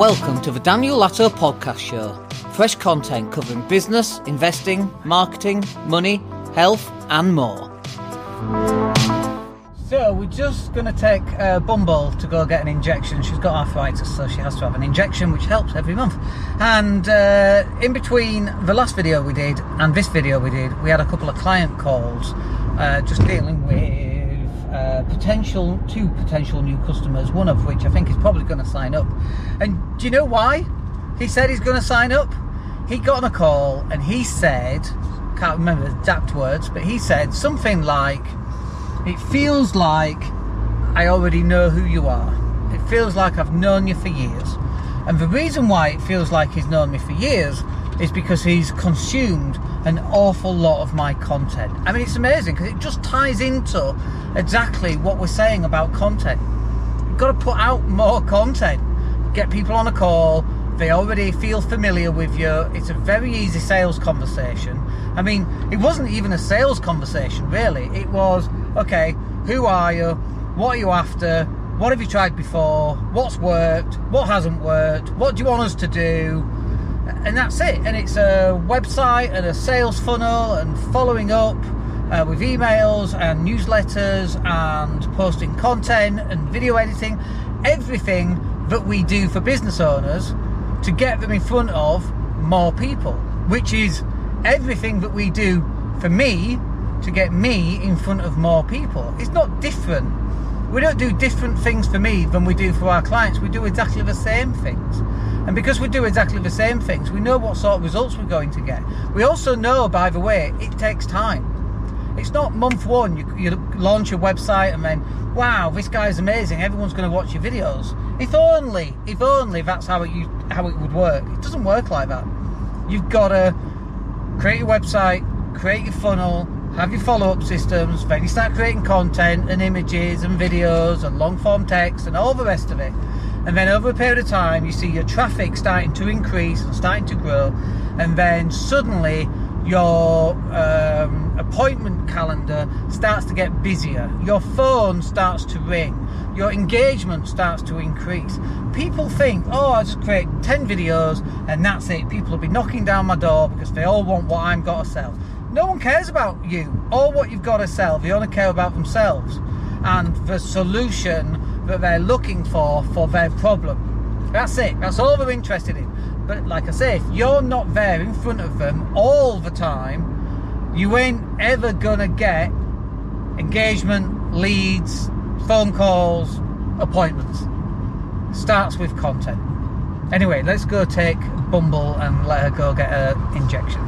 Welcome to the Daniel Latto Podcast Show. Fresh content covering business, investing, marketing, money, health, and more. So we're just going to take uh, Bumble to go get an injection. She's got arthritis, so she has to have an injection, which helps every month. And uh, in between the last video we did and this video we did, we had a couple of client calls, uh, just dealing with uh, potential two potential new customers. One of which I think is probably going to sign up. And do you know why? He said he's going to sign up. He got on a call and he said, can't remember the exact words, but he said something like it feels like I already know who you are. It feels like I've known you for years. And the reason why it feels like he's known me for years is because he's consumed an awful lot of my content. I mean, it's amazing because it just ties into exactly what we're saying about content. You've got to put out more content, get people on a call. They already feel familiar with you. It's a very easy sales conversation. I mean, it wasn't even a sales conversation, really. It was okay, who are you? What are you after? What have you tried before? What's worked? What hasn't worked? What do you want us to do? And that's it. And it's a website and a sales funnel and following up uh, with emails and newsletters and posting content and video editing. Everything that we do for business owners to get them in front of more people, which is everything that we do for me to get me in front of more people. It's not different. We don't do different things for me than we do for our clients. We do exactly the same things. And because we do exactly the same things, we know what sort of results we're going to get. We also know, by the way, it takes time. It's not month one, you, you launch your website and then, wow, this guy's amazing, everyone's going to watch your videos. If only, if only that's how it, you, how it would work. It doesn't work like that. You've got to create your website, create your funnel, have your follow-up systems, then you start creating content and images and videos and long form text and all the rest of it. And then over a period of time, you see your traffic starting to increase and starting to grow, and then suddenly your um, appointment calendar starts to get busier, your phone starts to ring, your engagement starts to increase. People think, oh, I'll just create 10 videos and that's it. People will be knocking down my door because they all want what I'm got to sell. No one cares about you or what you've got to sell, they only care about themselves and the solution that they're looking for for their problem. That's it, that's all they're interested in. But like I say, if you're not there in front of them all the time, you ain't ever gonna get engagement, leads, phone calls, appointments. Starts with content. Anyway, let's go take Bumble and let her go get her injection.